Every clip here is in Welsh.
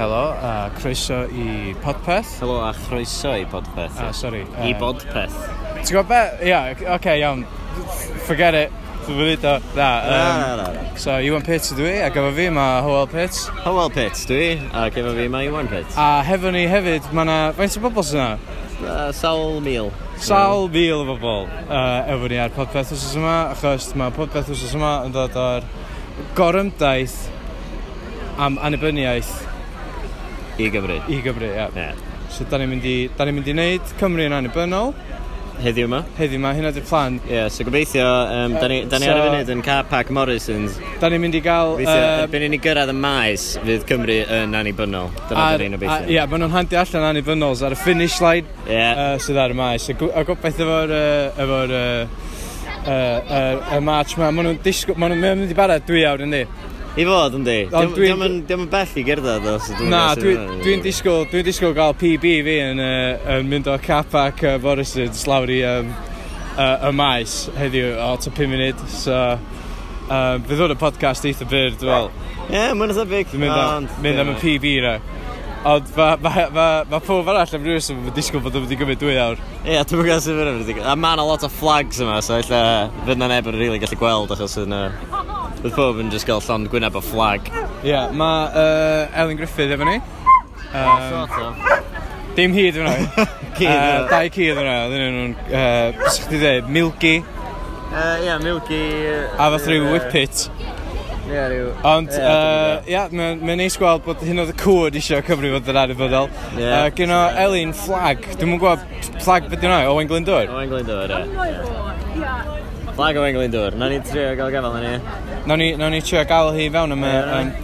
Helo, a croeso i Podpeth. Helo, a chroeso i Podpeth. Ah, sorry. I Bodpeth. Ti'n gwybod be? Ia, yeah, oce, okay, iawn. Forget it. Dwi'n fwyd o. Na, na, na. na. So, Iwan Pits ydw i, a gyfo fi mae Howell Pits. Hywel Pits dwi, a gyda fi mae Iwan Pits. A hefo ni hefyd, mae yna... Faint o bobl sy'n yna? Uh, sawl mil. Sawl mil o bobl uh, efo ni ar podpeth wrth yma, achos mae podpeth wrth yma yn dod o'r gorymdaeth am annibyniaeth I Gymru? I Gymru, ia. Yeah. So, da ni'n mynd, i, da ni mynd i wneud Cymru yn annibynnol. Heddiw yma? Heddiw yma, hynna di'r plan. Ie, yeah, so gobeithio, um, da ni, da ni so, ar y funud yn car park Morrisons. Da ni'n mynd i gael... Gobeithio, uh, erbyn i ni gyrraedd y maes, fydd Cymru yn annibynnol. Dyna ar, un o beth. Ie, yeah, maen nhw'n handi allan annibynnol, ar y finish line yeah. uh, sydd ar y maes. A gobeithio efo'r... Uh, efo'r uh, y uh, uh, uh, march ma. Maen nhw'n disgwyl, maen nhw'n mynd i barod dwi awr yn di. I fod yndi. Diolch yn bell i gerdded o. So na, dwi'n dwi, dwi disgwyl, dwi'n disgwyl gael PB fi yn, uh, yn mynd o cap ac uh, Forisyd slawr i um, uh, y maes heddiw o to 5 munud. So, um, fe hwn y podcast eitha byr, dwi'n fel. Ie, yeah, mae'n eitha. Dwi'n mynd, mynd am y PB na. Ond mae ma, ma, ma pob arall am rhywbeth yn disgwyl bod yn mynd i gymryd dwy awr. Ie, yeah, dwi'n gwybod sy'n mynd i gymryd. A mae'n a lot o flags yma, so ella fydd na neb yn rili gallu gweld achos yn... Uh, Fydd pob yn just gael llond gwyneb o flag. Ie, yeah, mae uh, Elin Griffith efo ni. Um, sort of. Dim hyd yna. uh, dau cyd yna. Dyn nhw'n, uh, sych chi dweud, milky. Ie, uh, yeah, milky. Uh, a fath rhyw uh, whippet. Ie, yeah, rhyw. Ond, ie, yeah, uh, yeah, mae'n ma neis gweld bod hyn oedd y cwd eisiau cyfri fod yr anifodol. Yeah. Uh, Gyno Elin Flag. Dwi'n mwyn gwybod Flag beth yw'n yna, Owen Glyndwr. Owen Glyndwr, ie. Yeah. Flag o England dŵr, na ni trio gael gafel na ni. Na ni, na ni trio gael hi fewn yma.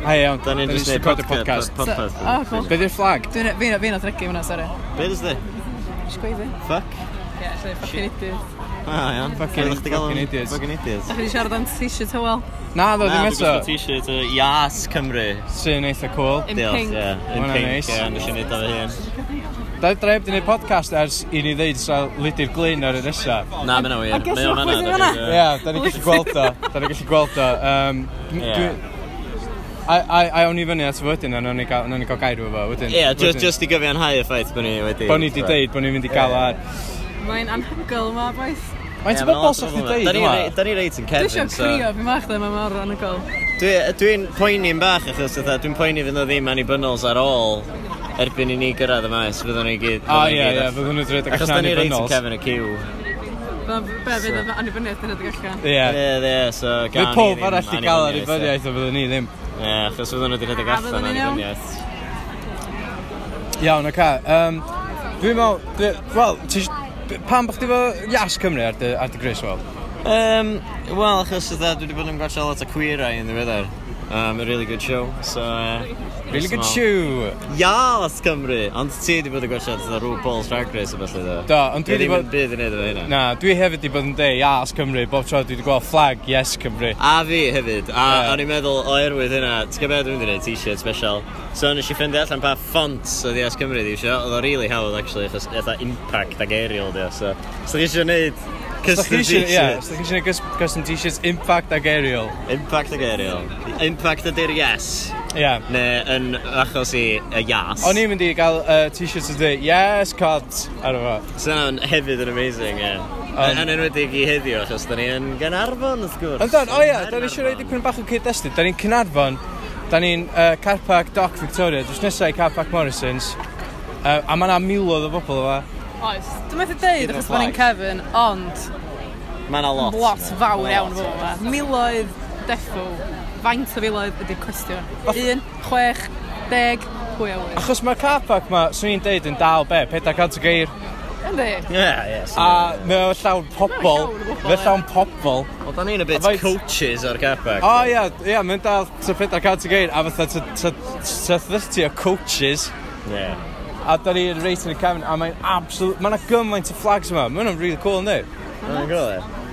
Hei iawn, da ni'n just neud podcast. podcast. So, oh, cool. Be di'r flag? Fi'n o'n ddregu fyna, sori. Be dys di? Sgwyddi. Fuck. Ie, yeah, ffocin idiot. Ah, iawn. Fucking, fucking idiot. Fucking idiot. Ydych chi siarad am t-shirt hywel? Na, ddo, dim eto. Na, t-shirt uh, Ias Cymru. Sy'n eitha cool. In pink. In pink, ie. Nes i neud o fy hun. Da i dref di wneud podcast ers i ni ddeud sa lydi'r Glyn ar y nesa. Na, mae'n wir. A ges i'n chwys yn fanna? Ie, da ni'n gallu gweld o. Da ni'n gallu gweld o. Um, yeah. A, a, a awn ni fyny at y wedyn, a nawn ni gael, gael gair efo fo wedyn. Ie, yeah, just, just i gyfiawnhau y ffaith bod ni wedi... Bod ni wedi deud, bod ni'n mynd i gael ar... Mae'n anhygol yma, boeth. Mae'n ti bobl sa'ch di deud yma? Da ni reit yn cefn, so... Dwi eisiau crio, fi mach dda, mae'n mor anhygol. Dwi'n poeni'n bach, achos dwi'n poeni fydd o ddim annibynnol ar ôl erbyn i ni gyrraedd y maes, fyddwn ni gyd... Ah, o ie, ie, fyddwn nhw'n dweud Achos da ni reit yn Kevin y cyw. Be fydd yn annibyniaeth yn edrych allan? Ie. Ie, ie, so gan ni ddim pob arall i gael annibyniaeth o fyddwn ni ddim. Ie, achos fyddwn nhw wedi rhedeg allan annibyniaeth. Iawn, oce. Um, Dwi'n meddwl, wel, pam bych chi fo Ias Cymru ar dy, ar dy Gris, wel? Um, wel, achos ydda, dwi wedi bod yn gwachio lot o queer eye yn ddiweddar. Um, a really good show, so... Uh, Really good shoe. Ias Cymru. Ond ti wedi bod yn gwella fatha rhyw Paul's Drag Race o felly do. Do, ond dwi wedi bod... Dwi ddim yn byd yn hynna. Na, dwi hefyd wedi bod yn deu Ias Cymru. Bob tro dwi wedi gweld flag Yes Cymru. A fi hefyd. A yeah. o'n i'n meddwl oerwydd hynna. Ti'n gwybod dwi'n gwneud t-shirt special. So nes i ffindi allan pa font oedd Ias Cymru ddi eisiau. Oedd o really hawdd actually. Achos eitha impact ag aerial di o. So, so chi eisiau gwneud Custom t-shirts. Yeah, so custom t-shirts, impact ag aerial. Impact ag aerial. Impact ag yes. Yeah. Neu yn achos i y yas. O'n i'n mynd i gael uh, t-shirt dweud yes, cod, ar efo. Sound hefyd yn amazing, ie. Yeah. Yn enwedig i heddiw, achos da ni yn Gynarfon, wrth gwrs. Ond Yndan, o ia, da ni eisiau rhaid i pryn bach o cyd-destun. Da ni'n Cynarfon, da ni'n uh, Carpac Doc Victoria, drws nesau i Carpac Morrisons, uh, a mae yna miloedd o bobl yma. Oes, dwi'n meddwl dweud, achos bod ni'n Kevin, ond... Mae yna lot. Lot fawr iawn o bobl yma. Miloedd, defo faint o filoedd ydy'r cwestiwn? Un, chwech, deg, pwy a wyth. Achos mae'r car park ma, swn i'n deud, yn dal be, 400 geir. Yndi? Ie, ie. A mae o llawn pobl, mae llawn pobl. Wel, da ni'n a bit coaches o'r car park. O, ie, ie, mae'n dal 400 geir, a fatha 30 o coaches. Ie. A da ni'n reit yn y cefn, a mae'n absolute, mae'n gymaint o flags yma, mae'n really cool, ynddi? Mae'n gwybod, ie.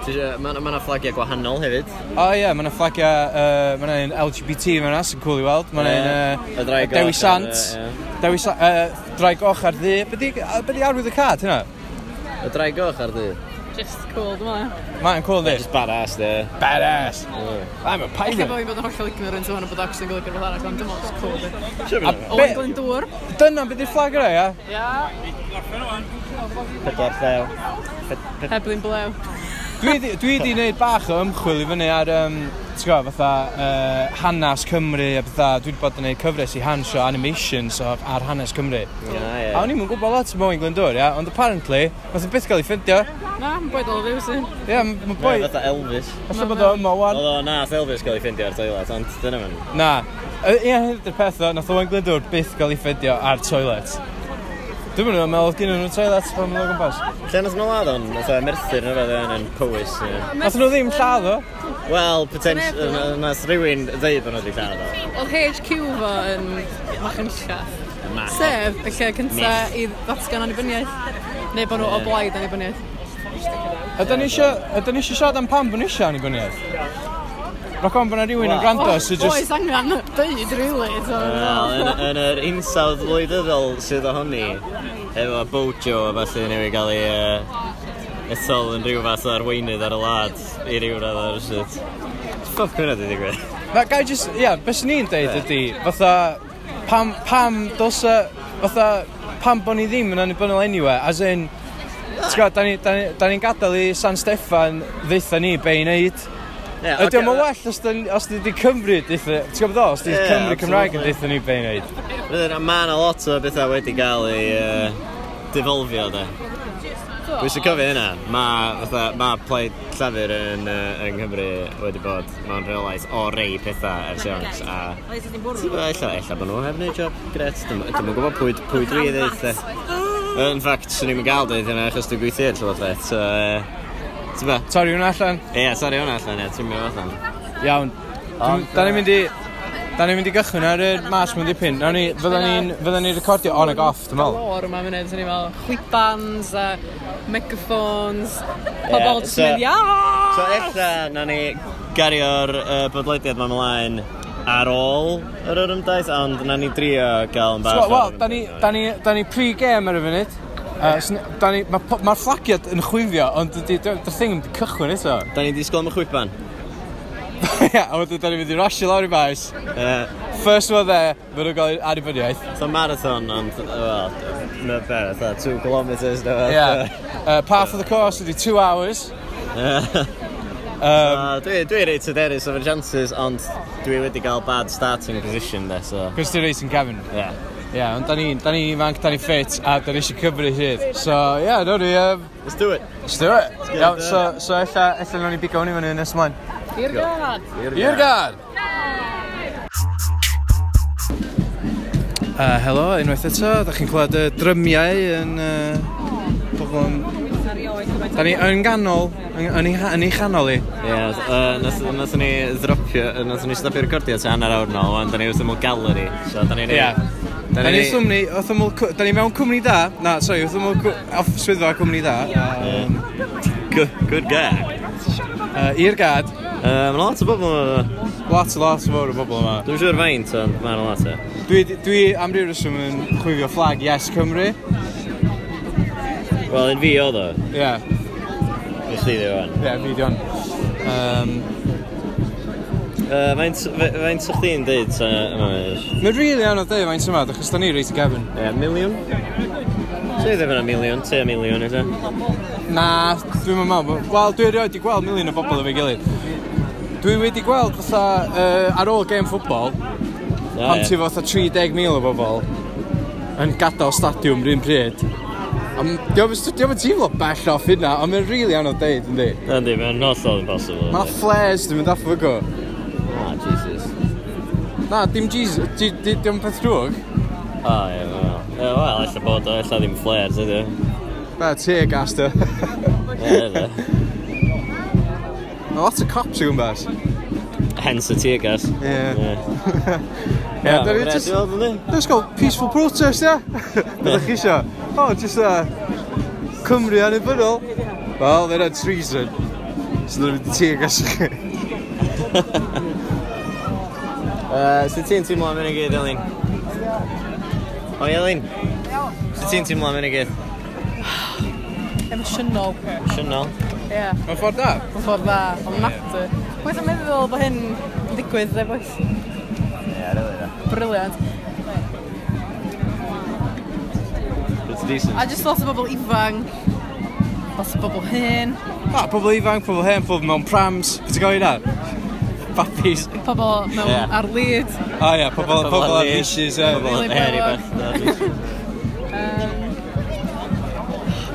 Mae yna ma fflagiau gwahanol hefyd. O oh, ie, yeah, mae yna fflagiau, uh, mae yna un LGBT mae yna, sy'n cool i weld. Mae yna un uh, Dewi Sant, Dewi Sant, uh, Drai Goch ar ddi. Be di, di arwydd y cad hynna? Y Drai Goch ar ddi? Just cool, dwi'n meddwl. Mae'n cool, di? Just badass, di. Badass! Yeah. I'm a pirate! Eich bod fi'n bod yn hollol ignorant o hwn o bod ocs yn golygu fel arall, ond dim ond cool, di. Owen Glyndŵr. Dyna beth i'r fflag yna, ia? Ia. Pedwar llew. Heblin blew dwi, di, dwi di wneud bach o ymchwil i fyny ar, um, ti'n gwybod, fatha uh, hanes Cymru a fatha, dwi wedi bod yn gwneud cyfres i hans o animations o, ar hanes Cymru. Yeah, yeah. A o'n i'n gwybod lot o Moen Glyndwr, ia, ond apparently, mae'n byth gael ei ffindio. Na, mae'n boi dol fyw sy'n. Ia, mae'n boi... Fatha Elvis. Alla bod o yma wan. Oedd o, na, Elvis gael ei ffindio ar toilet, ond dyna mae'n... Na, Ie, yeah, dy'r peth o, nath Owen Glyndwr byth gael ei ffindio ar toilet. Dwi'n mynd o'n meddwl gynnu nhw'n toilet pan nhw'n gwmpas. Lle nath nhw ladd o'n merthyr yn rhaid yn Powys? Nath nhw ddim lladd o? Wel, potential, nath rhywun ddeud bod nhw wedi lladd o. Oedd HQ fo yn Machynlla. Sef, y lle cynta i ddatgan annibyniaeth. Neu bod nhw o blaid annibyniaeth. Ydyn ni eisiau siarad am pam bod ni eisiau annibyniaeth? Roc on bod na rhywun yn gwrando sy'n just... Oes angen dweud, really. Wel, yn yr unsawdd wleidyddol sydd ohoni, efo Bojo a falle newid gael ei ethol yn rhyw fath o arweinydd ar y lad i ryw radd ar y sut. Ffoc hwnna di digwydd. Na, gai just, ia, beth sy'n ni'n deud ydy, fatha, pam, pam, dosa, fatha, pam bod ni ddim yn annibynnol anyway, as in, ti'n gwybod, da ni'n ni, da ni gadael i San Steffan ddeitha ni be i wneud, Yeah, Ydy o'n well os dyn, os dyn wedi Cymru deitha, ti'n gwybod o, os dyn yeah, Cymru Cymraeg yn deitha ni be i wneud? Fydden, mae yna lot o bethau wedi cael ei uh, difolfio de. Dwi eisiau cofio hynna. Mae ma plaid llafur yn, uh, yng Nghymru wedi bod mewn reolaeth o rei pethau ers iawn. A... Ella, ella bod nhw heb wneud job gret. Dwi'n gwybod pwy, pwy dwi i ddeud. In fact, swn i'n gael dweud hynna achos dwi'n gweithio i'r llywodraeth. So, uh, Ti'n fe? Torri hwnna allan? Ie, yeah, torri hwnna allan, ie, yeah, ti'n mynd allan. Iawn. Da ni'n mynd i... Da ni'n mynd i gychwyn ar y mas mwyn dipyn. Nawn ni, fydda ni'n ni recordio on ag off, dwi'n meddwl. Galor yma munud, ni'n fel chwipans, a megaphones, pobol yeah, so, iawn! So eitha, na ni gario'r uh, bodlediad ma'n mlaen ar ôl yr ymdais, ond na ni drio gael yn bach. So, wel, da ni, da ni, da ni pre-game ar y funud. Uh, da ni, mae'r ma fflagiad yn chwifio, ond dy'r thing yn cychwyn eto. Da ni'n disgwyl am y chwifban? Ia, a wedyn da ni'n mynd i rasio lawr i maes. Uh, First one there, mae'n nhw'n gael annibyniaeth. So marathon, ond, well, not fair, it's like two kilometres. No, yeah. uh, path of the course ydy two hours. Um, so, dwi, dwi reit hyderus o'r chances, ond dwi wedi cael bad starting position there, so... Cos ti'n reit yn Gavin? Yeah. Ie, yeah, ond da ni'n da ni ifanc, da ni'n ffit, a da ni eisiau cyfru hyd. So, ie, yeah, no ni... Um, let's do it. Let's do it. Let's yeah, it so, so ella, ella nhw'n i bigo hwn i fyny nes ymlaen. I'r gad! I'r gad! Uh, helo, unwaith eto, da chi'n clywed y drymiau yn... Uh, bobl yn... Da ni yn ganol, yn yn, ei chanol i. Ie, uh, nath ni ddropio, nath ni stopio recordio ti hanner awr nôl, ond da ni wrth ymwyl gallery, so da ni'n... Ie, Da ni... swmni, wrth ymwyl... Da ni mewn cwmni da. Na, sorry, wrth ymwyl... Off swyddfa cwmni da. Um, good, good guy. Uh, i'r gad. Uh, Um, lot o bobl yma. Lot, lot o fawr o bobl yma. Dwi'n siŵr faint, ond mae'n lot o. Dwi, dwi am ryw reswm yn chwifio flag Yes Cymru. Wel, yn fi oedd o. Ie. Yeah. Nes i ddi o'n. Ie, fi di o'n. Um, Uh, Faint o'ch chdi'n dweud yma? Mae'n rili anodd dweud faint yma, achos da ni reit i gefn. Ie, yeah, miliwn? Ti ddim yn a miliwn, ti a miliwn eto? Na, dwi'n meddwl, wel dwi erioed i gweld miliwn o bobl efo'i gilydd. Dwi wedi gweld fatha uh, ar ôl gêm ffwbol, yeah, pan ti fatha 30,000 o bobl yn gadael stadiwm rhywun pryd. Diolch yn teimlo bell off hynna, ond mae'n rili really anodd deud, yndi? Yndi, mae'n hollol impossible. Mae flares, dwi'n mynd off affo fy Na, dim Jesus, di, di, dim peth drwg. O, oh, ie, yeah, yeah, wel, ella bod o, ella ddim flares, ydy. Na, tear gas do. Ie, A lot o cops yw yn bas. Hence y tear gas. Ie. Ie, dwi'n just... Let's go, peaceful protest, ie? Byddwch chi isio? O, oh, just a... Cymru annibynnol. Wel, dyna treason. So dwi'n mynd i tear gas i chi. Uh, Sut ti'n teimlo am hynny gyd, Elin? O, Elin? Sut ti'n teimlo am hynny gyd? Emosiynol. Emosiynol? Ie. Mae'n ffordd da? Mae'n ffordd da, ond nadu. Mae'n meddwl bod hyn yn digwydd, dde boes? Ie, rili da. Briliant. It's decent. A just lot o bobl ifanc. Lot o bobl hyn. Ah, pobl ifanc, pobl hyn, pobl mewn prams. Ti'n gofio na? Papis. Pobl mewn yeah. ar lyd. O oh, ie, yeah, pobl, pobl ar leashes. Pobl yn heri bach.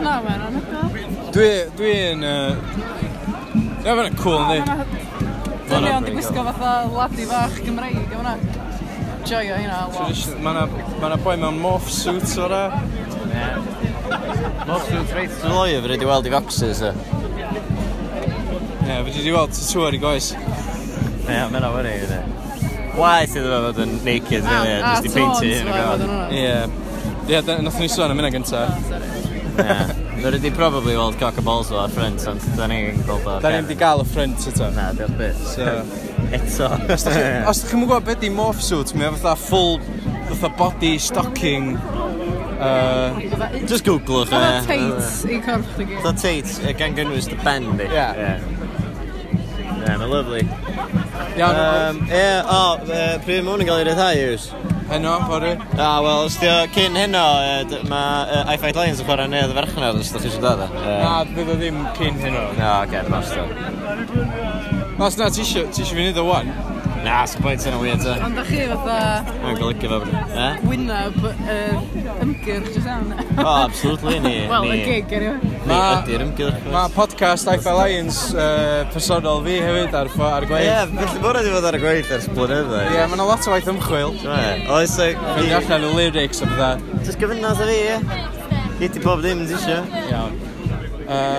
Na, mae'n anhygoel. Dwi, dwi'n... Ie, mae'n cool, ni. Dynion di gwisgo fatha ladi fach Gymreig, a fyna. Joio hynna, lot. Mae'na boi mewn morph suit o'r e. Morph suit reit yn loio, fe wedi weld i foxes, e. Ie, fe wedi weld tatŵr i goes. Ie, mae'n awr ei wneud. Waith iddo fe fod yn naked, rili, a jyst i peinti yn y gofod. Ie. Ie, nath ni sôn am hynna gynta. Ie. wedi probably weld cock and balls o ar ffrind, ond da ni'n gweld o. Da ni'n di gael y ffrind eto. Na, diolch beth. So... Eto. Os da chi'n gwybod beth di morph suit, mae fatha full, fatha body, stocking, Uh, just googlwch e. Oedd Tate i corff dy gyd. Oedd Tate gan gynnwys dy ben di. Ie. Ie, mae'n lyflu. Iawn. Um, Ie, o, pryd mwyn yn cael ei ryddhau yws? Heno, fori. A, wel, os di o cyn heno, mae I Fight Lions yn chwarae neu'r ferchnad, os da chi eisiau dod e? Na, bydd o ddim cyn heno. Na, oce, basta. Os na, ti eisiau fi wneud o wan? Na, sy'n pwynt yna weird, e. Ond da chi fatha... Mae'n golygu fe. E? Wyneb yr ymgyrch, jyst iawn. O, absolutely, ni... Wel, y gig, anyway. Ni ydy'r ymgyrch. Mae podcast Life Alliance uh, personol fi hefyd ar, ar gwaith. Ie, yeah, felly bod wedi bod ar y gweith ers blynyddo. Ie, yeah, mae'n lot o waith ymchwil. Oes e... Fynd allan y lyrics o bydda. Just gyfynnas o fi, ie. Hiti pob ddim, ti eisiau? Iawn.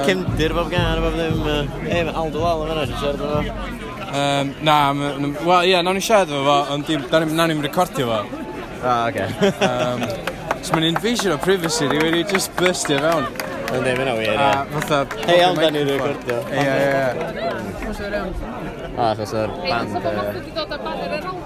Cymdir bob gan, bob ddim. Ie, mae Aldo Wal yn fanna, siarad o fo. Um, na, wel ie, nawn ni siarad efo fo, ond nawn ni'n recordio fo. Ah, oce. Okay. um, so mae'n invasion o privacy, rwy'n wedi just burstio fewn. Yn ddim yn awyr, ie. Fatha... Hei, ond da ni'n recordio. Ie, ie, ie. Ah, achos o'r band... Hei, achos o'r band wedi dod â banner ar.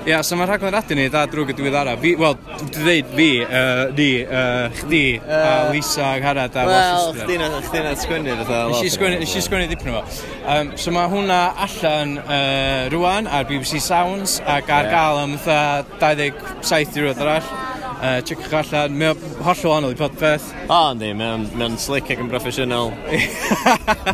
Ia, yeah, so mae'r rhaglen radio ni da drwy gydwyd ara. Fi, wel, dwi ddeud fi, uh, ni, uh, chdi, uh, a Lisa, a Harad, a Wel, chdi na, chdi na sgwennu, fatha. Nes i sgwennu dipyn o fo. Um, so mae hwnna allan uh, rwan ar BBC Sounds ac ar yeah. gael am fatha 27 diwrnod arall. Uh, Checwch allan, mae hollol anol i podpeth. O, oh, ynddi, mae'n ma slick ac yn broffesiynol.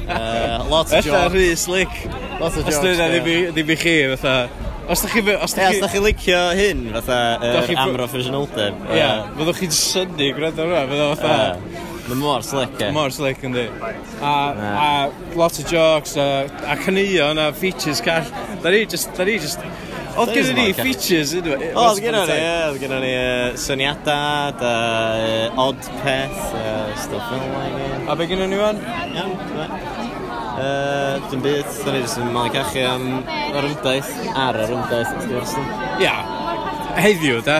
uh, lot o jokes. Ella rhy slick. Lot o jokes. Os dwi ddim i chi, fatha. Os da chi... Os da chi, da chi licio hyn, fatha, yr er, amroffesiynoldeb. Ie, fyddwch chi'n syni gwrando rhywbeth, fyddwch fatha... Uh, Mae mor slick, e. Mor slick, yndi. A, a lot of jokes, a, a caneuon, a features call. Da ni just... Da ni just Oedd gen ni features ydw? dweud. Oedd gen ni, oedd gen ni syniadau, da odd peth, uh, stuff fel yna. it. A be gen ni wan? Iawn, Uh, dim byd, da ni jyst yn ma'n cachu am yr ymdaith, ar yr ymdaith, wrth gwrs. Ia, heddiw, da?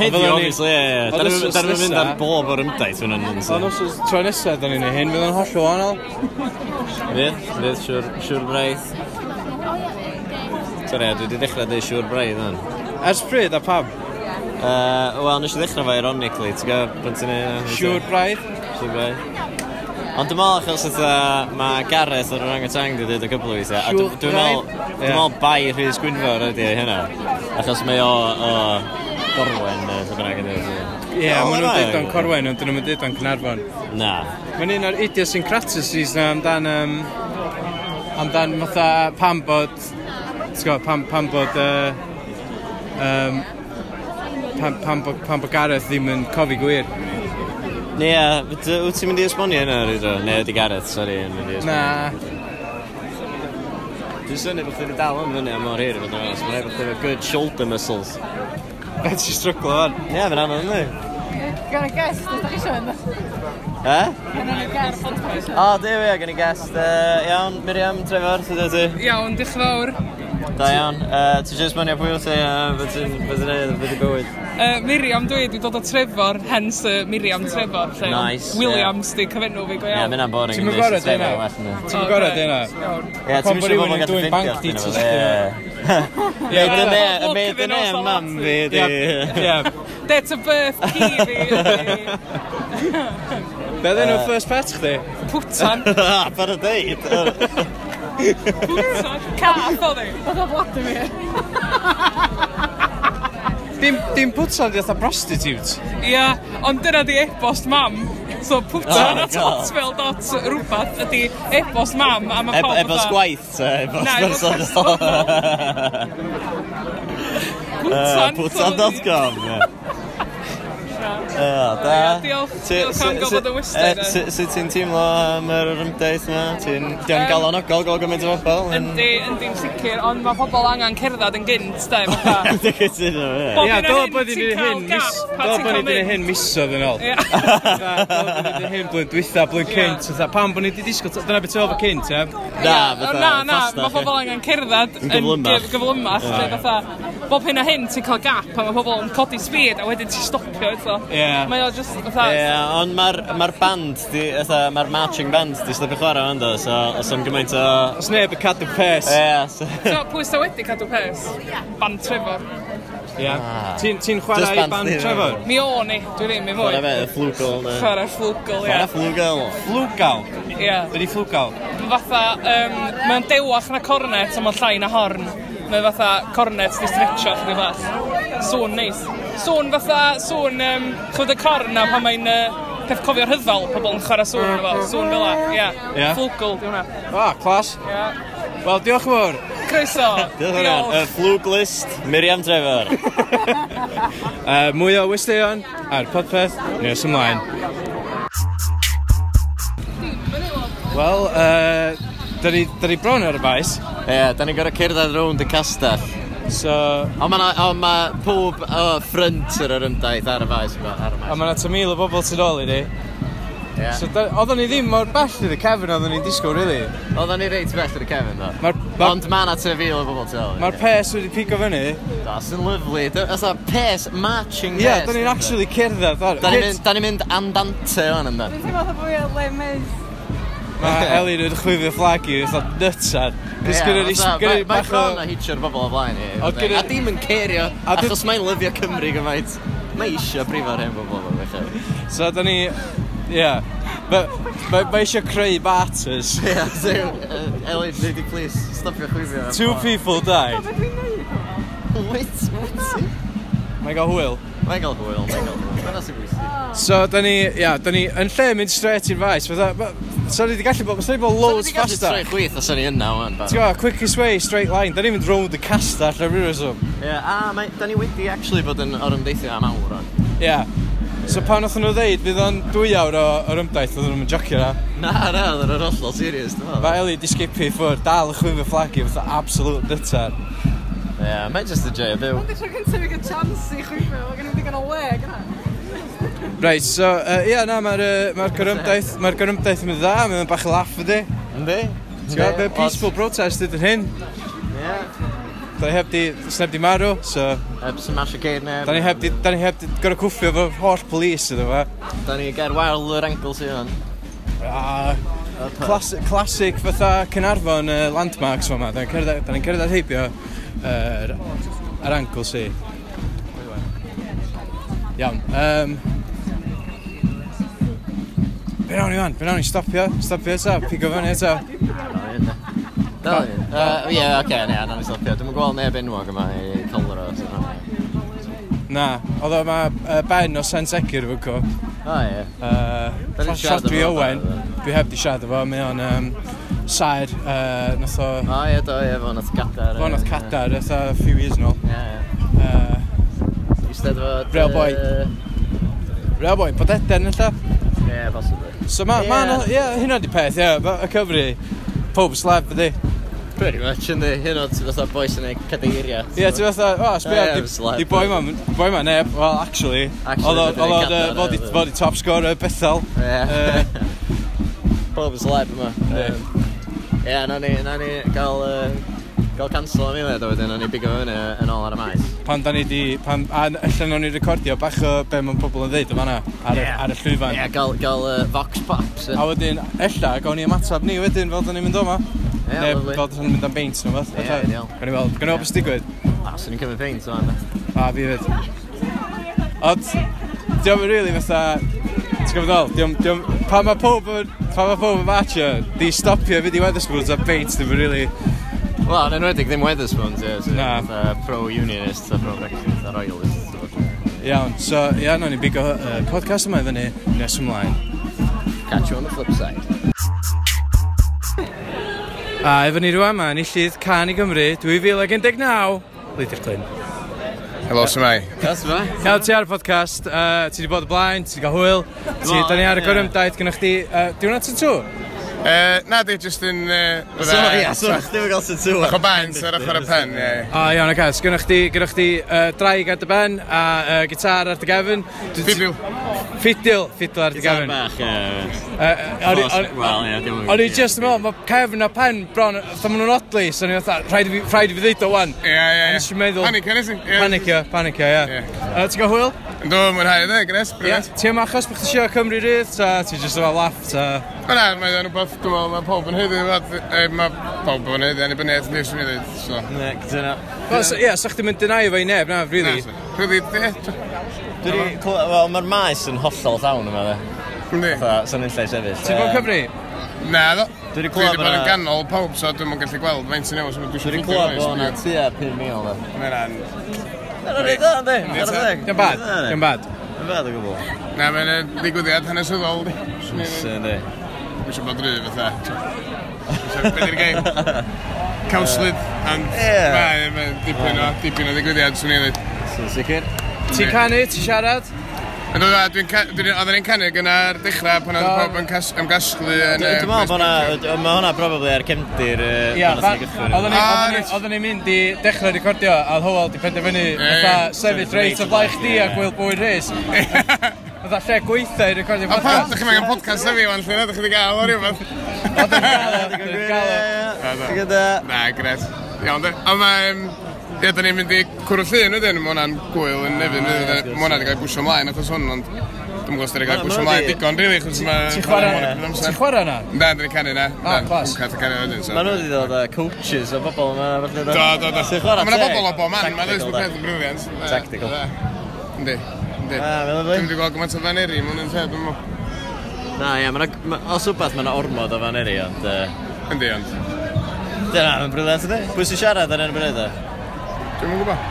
Heddiw, obviously, ie. ie. Da ni'n mynd ar bob o'r ymdaith fan hyn. Ond os oes tro nesaf, da ni'n ei hyn, fydd yn holl o wahanol. Fydd, fydd, siwr, siwr braidd. Sorry, dwi wedi dechrau dweud siwr braidd yn. Ers pryd, a pam? Uh, Wel, nes i ddechrau fo ironically, ti'n gwybod, pan ti'n ei... Siwr braidd? Siwr braidd. Ond dwi'n meddwl achos oedd mae Gareth ar yr angytang di dweud y cwbl o weithiau. A dwi'n meddwl, dwi'n meddwl bai Rhys Gwynfor ydy hynna. Achos mae o, o Gorwen, sy'n bynnag yn dweud. Ie, maen nhw'n dweud o'n Corwen, ond dyn nhw'n dweud o'n Cynarfon. Na. Mae'n un o'r idiosyncratises na amdan, um, amdan fatha pam bod, ti'n pam, pam bod, uh, um, pam, pam, bod, pam bod Gareth ddim yn cofi gwir. Ie, yeah, wyt ti'n mynd i esbonio yna rydw? Ne, ydy Gareth, sori, yn mynd i esbonio. Na. Dwi'n syni bod chi'n dal yn fyny am mor hir, fod yn fawr. Mae'n efo chi'n good shoulder muscles. Fe ti'n struglo fan? Ie, fe'n anodd ynddi. Gan y guest, ydych chi eisiau yna? E? Gan y guest, ydych chi siarad. O, dew ie, gan i guest. Iawn, Miriam, Trevor, sydd ydy? Iawn, diolch fawr. Da iawn. Uh, ti jyst mewn i'r pwyl ti eh, a beth ti'n neud beth yn bywyd? Uh, Miriam dwi, dwi dod o Trefor, hens uh, Miriam Trefor. Lle nice. Williams yeah. di cyfenw fi go. Ie, yeah, mynd boring. Ti'n mynd gorau dyna? Ti'n mynd gorau dyna? hynna? Ie, ti'n mynd gorau di hynna? bank details. Ie, Ie, dyna yeah, yeah, made dyna em mam fi. di. Ie. Date of birth ki fi. Be ddyn nhw'n first pet chdi? Pwtan. Putan. Para deud. Cath oedd hi. Oedd o Vladimir. Dim, dim pwtsa di atho prostitute. Ia, ond dyna di e-bost mam. So pwtsa oh, na totfel dot rhywbeth ydi e-bost mam a mae pawb... E-bost gwaith, te, e-bost personol. Pwtsan.com, ie. O, da. Diolch. Diolch am gofod y western. E, e. Sut ti'n teimlo am yr ymdeith yma? Ti'n dian galonogol gol gymaint o bobl? Yndi, yndi'n sicr, ond mae pobl angen cerdded yn gynt, de. Dwi'n cytuno, ie. Ia, do bod ni'n hyn, do bod ni'n hyn misodd yn ôl. Dyla bod ni'n hyn blwyddyn dwytha, blwyddyn cynt. Pam bod ni wedi disgwyl, dyna beth oedd y cynt, ie? Na, na, na, mae pobl angen cerdded yn gyflymach bob hyn a hyn ti'n cael gap a mae pobl yn codi speed a wedyn ti'n stopio eto. Yeah. Mae o just... fatha... Ie, yeah, ond mae'r ma band, mae'r marching band di stopio chwarae fan do, so os am gymaint o... Os neb y cadw pes. Ie. Yeah, so, so pwy sy'n wedi cadw pes? Band Trevor. Yeah. Ah. Ti'n ti chwarae i band Trevor? Mi o ni, dwi ddim, mi fwy. Chwarae fe, flwgol. Chwarae flwgol, ie. Chwarae flwgol. Flwgol? Ie. Ydi flwgol? Fatha, um, mae'n dewach na cornet a mae'n llai na horn. Mae fatha cornet di stretcho chdi fath. Sŵn neis. Sŵn fatha, sŵn, um, chwyd y corn a pan mae'n uh, peth cofio rhyfel, pobl yn chwarae sŵn efo. Mm-hmm. Sŵn fel la, ia. Yeah. Flwgl, di hwnna. Ah, clas. Yeah. Wel, diolch yn fawr. Croeso. diolch yn fawr. Y flwglist, Miriam Trevor. uh, mwy o westeion a'r podpeth, nes ymlaen. Wel, uh, da ni, da ni bron ar y faes. Ie, yeah, da ni'n gorau cerdded rownd y castell. So... Ond mae ma pob o ffrynt yr ymdaith ar y faes. Ar y maes. Mae yna tamil o bobl sydd ôl i ni. Yeah. So, da, oedden ni ddim mor bell i'r Kevin oedden ni'n disgwyl, really. Oedden ni reit bell i'r Kevin, do. Ma ma Ond mae yna tefil o bobl tel. Mae'r yeah. pes wedi pigo fyny. That's yn lyflu. That's a pes, marching pes. Ie, yeah, da ni'n actually cerdded. Da ni'n mynd andante o'n yna. Dwi'n teimlo bod fi o le Mae Elin yn chwifio fflag i, fatha nytsad. Cys gyda ni... Mae Cron a hitio'r bobl o flaen i. A dim yn cerio, achos mae'n lyfio Cymru gymaint. Mae eisiau brifo'r hen bobl o fechau. So, da ni... Ie. Mae eisiau creu martyrs. Ie, so, uh, Elin, lady, please, stopio chwifio. Two people died. Wait, wait. Mae'n gael hwyl. Mae'n gael hwyl, mae'n gael hwyl. Mae'n asyn bwysig. So, da ni, ia, da ni, yn lle mynd straight i'r faes, fatha, So ni wedi gallu bod, so ni wedi bod loads faster. So ni wedi gallu troi chwith os o'n i yna wan. Ti'n gwybod, quickest way, straight line. Da ni'n mynd round y castell ar rhywun reswm. Ie, a mae, da ni wedi actually bod yn o'r ymdeithio am awr o'n. Ie. So pan oedden nhw ddeud, bydd o'n dwy awr o, o'r ymdaith, oedden nhw'n jocio na. Na, na, oedden nhw'n hollol serious. dwi'n meddwl. Mae Eli di skipu ffwr, dal y chwyfio fflagi, fatha absolute dytar. Ie, yeah, mae just a joy o byw. Ond eisiau gyntaf i gael chance i chwyfio, gen i wedi gan o le, gyna. Right, so, uh, ia, na, mae'r uh, ma gyrymdaeth, mae'r gyrymdaeth yn mynd dda, mae'n bach laff ydi. Yndi. Ti'n gwybod, mae'n peaceful protest ydy'n hyn. Ie. Da ni heb di, sneb di marw, so... Heb sy'n masio geir neb. Da ni heb di, da ni heb di gorau cwffio fo holl polis ydw fa. Da ni ger wael yr engl sy'n hwn. Ah, classic, classic fatha Cynarfon uh, landmarks fo ma. Da ni'n cerdded heibio yr uh, angl sy'n. Iawn. Um, Be nawn ni fan? Be nawn ni stopio? Stopio eto? Pigo fyny eto? Dal un. Ie, oce, ne, na ni stopio. Dwi'n gweld neb enwog yma i Colro. Na, oedd yma uh, Ben o Sen Secur fy co. O, ie. Siadwi Owen. Dwi heb di siad efo, mae o'n um, sair. Uh, nath o... O, ie, do, ie, fo nath Cadar. Fo nath Cadar, eitha a few years nôl. Ie, ie. Uh, Istedd fo... Real boy. Uh, Real boy, bod eden, eitha? Ie, yeah. So mae yeah. ma yeah, hynna di peth, ie, yeah, y cyfri, pob slab ydi. Pretty much, yndi, hyn o ti fatha boes yn ei cadeiriau. Ie, ti fatha, o, sbio, di boi ma, boi ma neb, well, actually, Actually, oedd o fod i top scorer Bethel. Ie. Pob slab yma. Ie, na ni, na ni gael gael cancel am eiliad a wedyn o'n i bigo fyny yn ôl ar y maes. Pan da ni di, pan, a allan o'n i recordio bach o be mae pobl yn ddeud yma ar, yeah. ar y llwyfan. Ie, yeah, gael, gael uh, vox pops. A wedyn, ella, gawn ni ymatab ni wedyn fel da ni'n mynd o'ma. Ie, yeah, Neu fel da ni'n mynd am beint neu beth. Ie, ideal. Gawn ni weld, gawn ni weld beth digwydd. A, swn i'n cymryd beint o'n A, fi fyd. Ond, diolch yn rili fatha, ti'n gwybod ddol, diolch, diolch, pan mae pob yn, pan mae pob yn matcha, di stopio fynd i Weatherspoons a beint, diolch yn rili, really, Wel, yn enwedig ddim Weatherspoons, ie. So, Na. Uh, Pro-unionist, a pro-Brexit, a royalist. Iawn, so, ia, no, ni'n bigo uh, podcast yma i fyny nes ymlaen. Catch you on the flip side. A efo ni rwan ma, enillydd Can i Gymru 2019, Lydyr Glyn. Helo, sy'n mai. Yes, ma. Ti ar y podcast, uh, ti wedi bod y blaen, ti wedi cael hwyl, ti, da ni ar y gorymdaid gynnwch chi. Uh, Diwrnod yn tŵr? Uh, na di, just yn... Uh, so, ia, so chdi wedi gael sy'n tŵa. Ach o ben, sy'n ar y pen, ie. O, iawn, oce. as, gynnwch chdi, gynnwch chdi uh, draig ar dy ben a uh, gitar ar dy gefn. Fibiw. Ffidil, ffidil ar dy gafn. bach, ie. Wel, ie, O'n i just yn meddwl, mae cefn a pen bron, fatha maen nhw'n odli, so o'n i fatha, rhaid i fi ddeud o wan. Ie, ie, ie. Nes i'n meddwl... Panic, nes i? Panic, ie, panic, ie. Ti'n gael hwyl? Ynddo, mwynhau yna, gres, bryd. Ti yma achos bych chi eisiau Cymru rydd, ta ti just efo laff, ta... O na, mae'n rhywbeth, dwi'n meddwl, mae pob yn hyddi, mae pob yn hyddi, annibyniaeth nes i'n dweud, so... Ne, gyda na. Ie, sa'ch ti'n mynd dynau efo i neb, na, really? Na, really, Dwi wedi... Wel, mae'r maes yn hollol llawn yma, dde. Ni. Fatha, sy'n un lle sefyll. Ti'n bod cyfri? Na, ddo. Dwi wedi clywed bod yn ganol pawb, so dwi'n mwyn gallu gweld faint sy'n newis. Dwi wedi clywed bod yna tua 5,000, dde. Mae'n Dyna'n rhaid o'n di. Dyna'n bad. Dyna'n bad. Dyna'n bad o gwbl. Na, mae'n ddigwyddiad hanesyddol di. Swnsyn di. Mae'n siŵr bod rhy fatha. Beth i'r gair? Cawslydd. And yeah. mae'n dipyn o ddigwyddiad swn i'n dweud. Swn sicr. Ti'n canu, ti'n siarad? Yn dda, e- dwi'n oedden ni'n canu gyna'r dechrau pan oedd pob yn ymgasglu yn... Dwi'n meddwl bod hwnna, mae hwnna probably ar cefndir pan oedd ni'n Oedden ni'n ah, mynd i dechrau recordio a oedd Howell di penderfynu fatha sefyll reit o blaen chdi a gwyl bwyd rhys. Fatha lle gweithio i recordio podcast. A pan, ddech chi'n meddwl podcast yfi wan lle, ddech chi wedi gael o rhywbeth. Oedden ni'n gael o, oedden ni'n gael o. Na, gret. Iawn, a mae... Ie, da ni'n mynd i cwrw llun ydyn, mae hwnna'n gwyl yn nefyn, ah, mae hwnna wedi cael bwysio ymlaen achos hwn, ond dwi'n gwybod os da ni'n cael bwysio ymlaen digon, rili, achos mae... Ti'n chwarae yna? Na, da ni'n canu yna. O, clas. Mae nhw wedi dod coaches o bobl yma, felly... Do, do, do. Ti'n chwarae teg? Mae bobl o bob man, mae ddweud peth yn briliant. Tactical. Yndi, yndi. Ah, dwi'n wedi gweld gymaint o faneri, mae hwnna'n lle, dwi'n mo. Na, ie, os wbeth mae'n ormod o fan eri, ond... Yndi, ond... Dyna, mae'n briliant ydy. Pwy sy'n siarad ar enw bryd o? Dwi'n yn gwybod.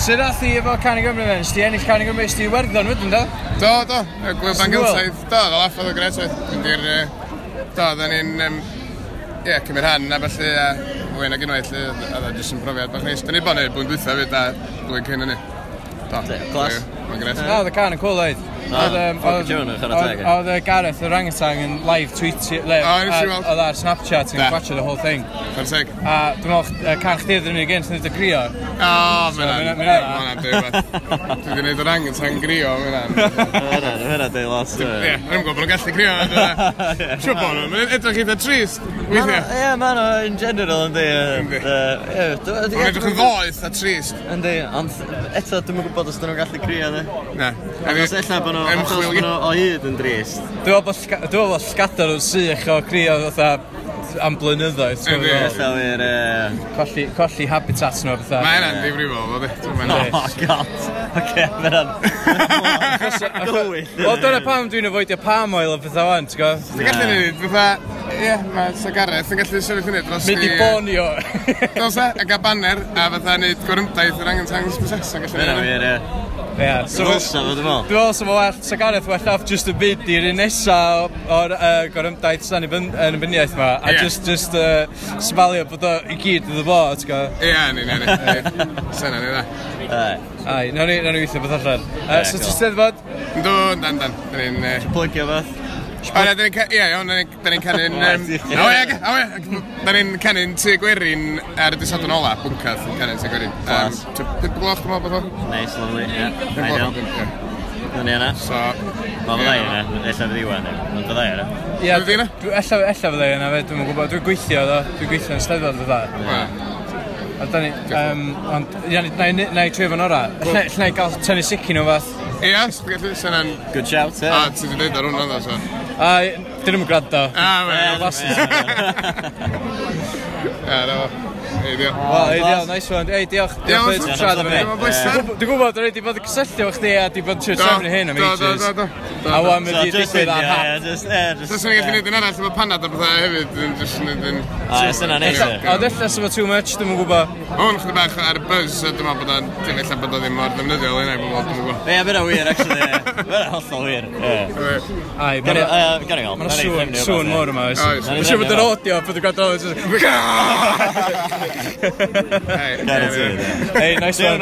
Sut ath i efo Can i Gymru fe? Sti ennill Can i Gymru, sti werddon wedyn da? Do, do. Gwyl Dan Gilsaith. Do, do laff oedd o gret oedd. Mynd i'r... Do, dda ni'n... Ie, cymryd han a felly a fwy na gynwaith a dda jyst yn brofiad bach neis. Da ni bod yn bwy'n dwytha fyd a blwy'n cyn hynny. Do. Glas. Na, Oedd y can yn cool oed. Oedd y Gareth, yr angetang yn live tweetio, oedd ar Snapchat yn gwatcho the whole thing. Fanteg. A dwi'n meddwl, can chdi oedd yn unig un sy'n dweud y grio. O, mae'n mae'n Dwi wedi gwneud yr angetang grio, mae'n Fyna dweud lot. Ie, yn gwybod bod nhw'n gallu grio. Siw bod nhw, mae'n edrych eitha trist. weithiau. Ie, mae'n o, in general, yndi. Yndi. Mae'n edrych yn ddoeth a trist. Yndi, ond eto, dwi'n gwybod os dyn nhw'n gallu grio na? Na. Achos ella bod nhw, achos bod nhw o hyd yn drist. Dwi'n meddwl bod sgadar nhw'n sych o crio fatha am blynyddoedd. Ella wir... E- colli, colli habitat nhw fatha. Mae hynna'n ddifrifol, fod e. Oh, god. Oce, mae hynna'n... Gwyll. Wel, dyna pam dwi'n avoidio palm oil o fatha wan, ti'n gwybod? Dwi'n gallu neud, fatha... Ie, mae Sagareth yn gallu sefyll hynny dros... Mynd i bonio. Dos e, e a gael banner, a fatha neud gwrymdaith yr angen tangs bwysau. Dyna wir, ie. Yeah, so, Dylsa fod yn fawr. Dwi'n meddwl sef o well, Sagareth wellaf, just y byd i'r un nesa o'r uh, gorymdaeth sy'n yn y byniaeth ma, a yeah. just, just uh, smalio bod o i gyd iddo fo, ti'n go? Ie, ni, ni, ni. Sena ni na. Ai, nawn ni weithio beth allan. Uh, So, ti'n steddfod? Dwi'n, dan, dan. Dwi'n plygio beth. O, na, dyn ni'n canu'n... Ie, iawn, dyn ni'n canu'n... O, ie, o, ie. Dyn ni'n canu'n tu gwerin ar y disadon ola, bwncath, yn canu'n tu gwerin. Um, Pip gloch, dwi'n meddwl bod o? Nice, lovely, ie. Ideal. Dyn ni yna. So... Mae fyddai yna, ella fydd iwan, ond fyddai yna. Ie, fyddai yna? Ella fyddai yna, dwi'n gwybod, dwi'n gweithio, dwi'n gweithio yn steddfod, fyddai. A da ni, um, ond, ia, na i trefyn ora. Lle i gael tynnu sici nhw fath Ie, Ia, Spaghettis, yna'n... Good shout, ie. A, ti wedi dweud ar hwnna, dda, so. A, dyn nhw'n gwrando. A, we. Last. Ie, na fo diolch. Wel, eidio, nice one. Ei, diolch. Diolch bod ti'n siarad am hynny. Dwi'n gwybod, rhaid i bod yn cysylltu cysylltio chdi a di bod yn siarad am hyn am ages. A wan, mae di digwydd ar hap. Dwi'n sy'n gallu gwneud yn arall, mae panad a bethau hefyd. A, sy'n yna neis e. A dillai sy'n too much, dwi'n gwybod. O'n chydig bach ar y buzz, dwi'n meddwl bod o'n ella bod o ddim mor ddefnyddiol hynny, dwi'n gwybod. Ie, fyna wir, actually. Fyna hollol wir. Ai, gyrra'n gael. Mae'n sŵn mor yma. oes. Mae'n siŵr bod yn audio, bod yn gwadol. Ei, nice one.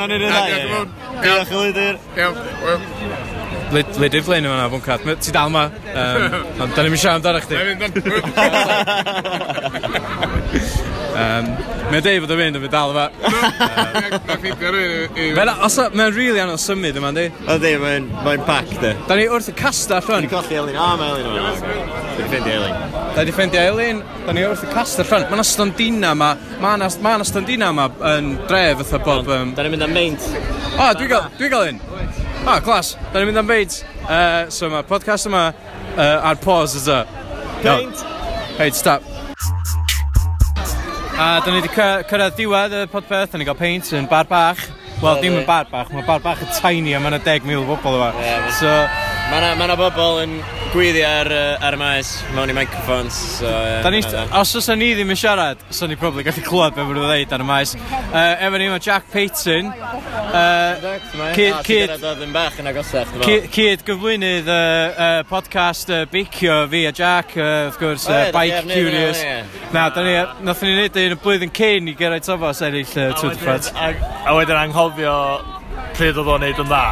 Diolch o lwydir. Lyd i'r flaen yma, bwn cat. Ti dal ma. Ond da ni'n siarad amdano chdi. Mae'n deud bod o'n mynd yn mynd dal yma. Mae'n rili anodd symud yma, di? Ydi, mae'n pack, di. Da ni wrth y castell, hwn. Dwi'n colli Elin. O, mae Elin yma. Dwi'n ffeindio Elin. Da i ffendi Elin, da ni wrth y cast allan. Mae yna standina yma, mae yna ma standina yma yn dref fatha bob... Um... Da ni'n mynd am meint. O, dwi'n gael, dwi gael un. O, clas, da ni'n mynd am meint. Uh, so mae podcast yma uh, ar pause yta. Meint. Heid, stop. A da ni wedi cyrraedd diwedd y podpeth, da ni gael peint yn bar bach. Wel, dim yn bar bach, mae bar bach yn tiny a mae yna 10,000 o bobl yma. Yeah, so, Mae yna ma bobl yn gwyddi ar, ar y maes, mewn i microphones. So, ie. yeah, ni, os oes ni ddim yn siarad, os ni probably gallu clywed beth fyddu dweud ar y maes. Uh, efo ni mae Jack Payton. Uh, cyd, cyd, bach yn agosach, cyd gyflwynydd uh, uh, podcast uh, Beicio fi a Jack, uh, wrth gwrs, uh, Bike Curious. Na, da ni, nath ni wneud un y blwyddyn cyn i Geraint Thomas eraill uh, Tour de France. A wedyn anghofio pryd oedd o'n neud yn dda.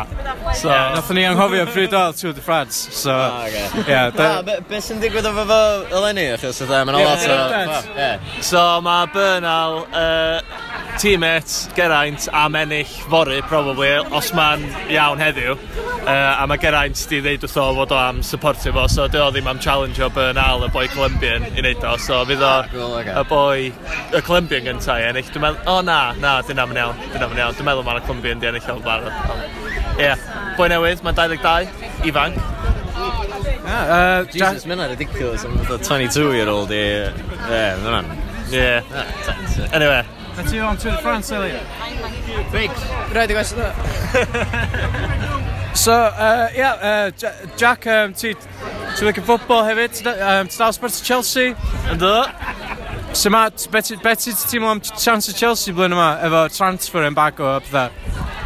So, yeah, nath ni anghofio pryd oedd Tour de France. So, oh, okay. yeah, da... ah, be sy'n digwydd efo fo eleni? Achos ydw, e, mae'n lot o... So, mae Bernal uh, teammates, Geraint, am ennill fory, probably, os mae'n iawn heddiw. Uh, a mae Geraint di ddeud wrtho fod o am supportio fo, so dio ddim am challenge o Bernal, y boi Colombian, i wneud o. So fydd o ah, y boi, y Colombian gyntaf i ennill. Dwi'n meddwl, o oh, na, na, dyna ma'n iawn, dyna ma'n iawn. Dwi'n meddwl ma'n y Colombian di ennill o'n barod. Ie, yeah. boi newydd, mae'n 22, ifanc. Ah, uh, Jesus, mae'n ridiculous. I'm 22 year old i... Ie, yeah, mae'n... Ie. Yeah. Anyway, But you on Tour de France earlier. Biggs. Rhaid i gwestiwn So, uh, yeah, uh, Jack, um, ti ti wedi football hefyd, um, ti dal Sparta Chelsea, Ynddo. So ma, beth ti'n teimlo am chance o Chelsea blwyddyn yma, efo transfer yn bag o pethau?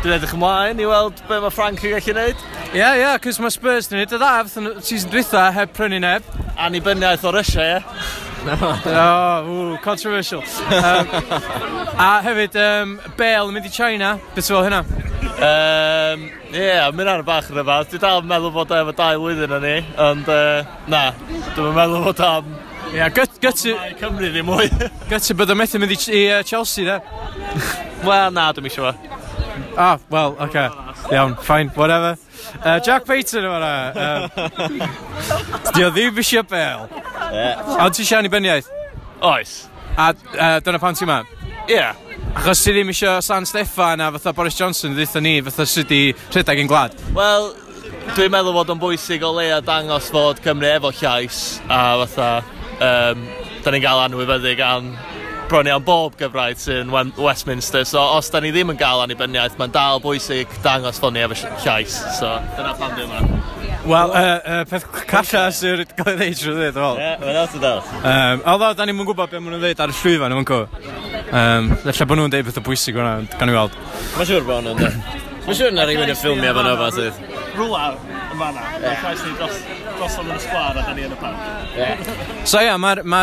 Dwi'n edrych ymlaen i weld be mae Frank yn gallu gwneud. Ie, yeah, ie, yeah, cos mae Spurs yn gwneud y dda, fath fatha season dwytha heb prynu neb. Annibyniaeth o Russia, ie. Yeah. Oh, ooh, controversial. Um, a hefyd, um, Bale yn mynd i China. Beth fel hynna? Um, Ie, yeah, mynd ar y bach yn y fath. Dwi dal yn meddwl bod efo dau lwyddyn yn ni, ond uh, na, dwi'n meddwl bod am... Ie, yeah, gyt... gyt Cymru ddim mwy. gyt bod y methu mynd i, i uh, Chelsea, da? Wel, na, dwi'n eisiau fo. Ah, well, okay. Iawn, fine, whatever. Uh, Jack Payton yma na. Di o ddim eisiau bel. Ond ti eisiau annibyniaeth? Oes. A uh, dyna pan ti yma? Ie. Yeah. Achos ti ddim eisiau San Steffan a fatha Boris Johnson ddeitha ni fatha sydd wedi rhedeg yn glad. Wel, dwi'n meddwl fod o'n bwysig o leia dangos fod Cymru efo llais a fatha um, da ni'n gael anwybyddu gan bron iawn bob gyfraith sy'n Westminster, so os da ni ddim yn gael annibyniaeth, mae'n dal bwysig dangos ffynnu efo llais, so dyna pam dwi'n yma. Wel, uh, uh, peth calla sy'n cael ei ddeud trwy ddweud, wel. Ie, mae'n awt yn dal. Um, Although, da ni'n gwybod beth maen nhw'n ddeud ar y llwyfan, yw'n co. Um, Lle bod nhw'n dweud beth o bwysig hwnna, gan i weld. Mae'n siŵr bod nhw'n dweud. Mae'n siŵr na rhywun yn ffilmio fan o'r sydd. Rwla yn fanna, yeah. mae'n llais ni dros, dros o'n y sgwar a da ni yn y parc. So ia, yeah, mae'r ma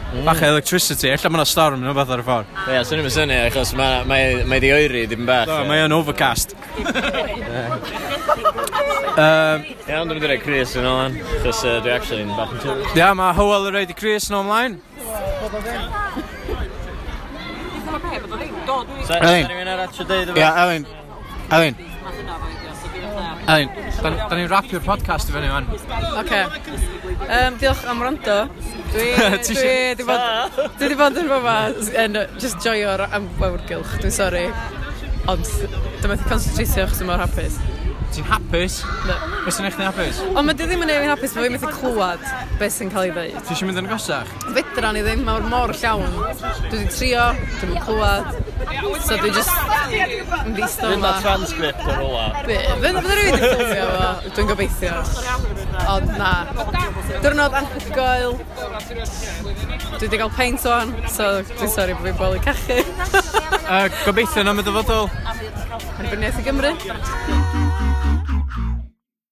Mm. Bach electricity, ella mae yna storm yn fath ar y ffordd. Ie, yeah, sy'n ni'n syni, achos mae ma, ma di oeri ddim bach. Do, mae o'n overcast. um, Ie, ond dwi'n dweud Chris yn ôl achos uh, dwi actually yn bach yn tŵr. Ie, yeah, mae Howell yn reid i Chris yn ymlaen. Elin. Ie, Elin. Elin. Elin, da ni'n rapio'r podcast i fyny fan. Oce. Okay. Um, diolch am rando. Dwi wedi bod, dwi wedi ah. bod yn fyma yn just joio'r am wawrgylch, dwi'n sori. Ond dyma wedi concentrateio achos mor hapus. Ti'n hapus? No. Beth sy'n eich ti'n hapus? Ond mae di ddim yn ei fi'n hapus, mae fi'n methu clywed beth sy'n cael ei ddeud. Ti eisiau mynd yn agosach? Fedra ni ddim, mae'r mor llawn. Dwi wedi trio, dwi'n clywed. So dwi just yn ddisto yma. Fynd transcript o'r ola. Fydda rhywun wedi ffilmio fo, dwi'n gobeithio. Ond na. Dyrnod anhygoel. Dwi wedi cael paint o'n, so dwi'n sori bod fi'n boli cachu. uh, gobeithio yn am y dyfodol. bryniaeth i Gymru.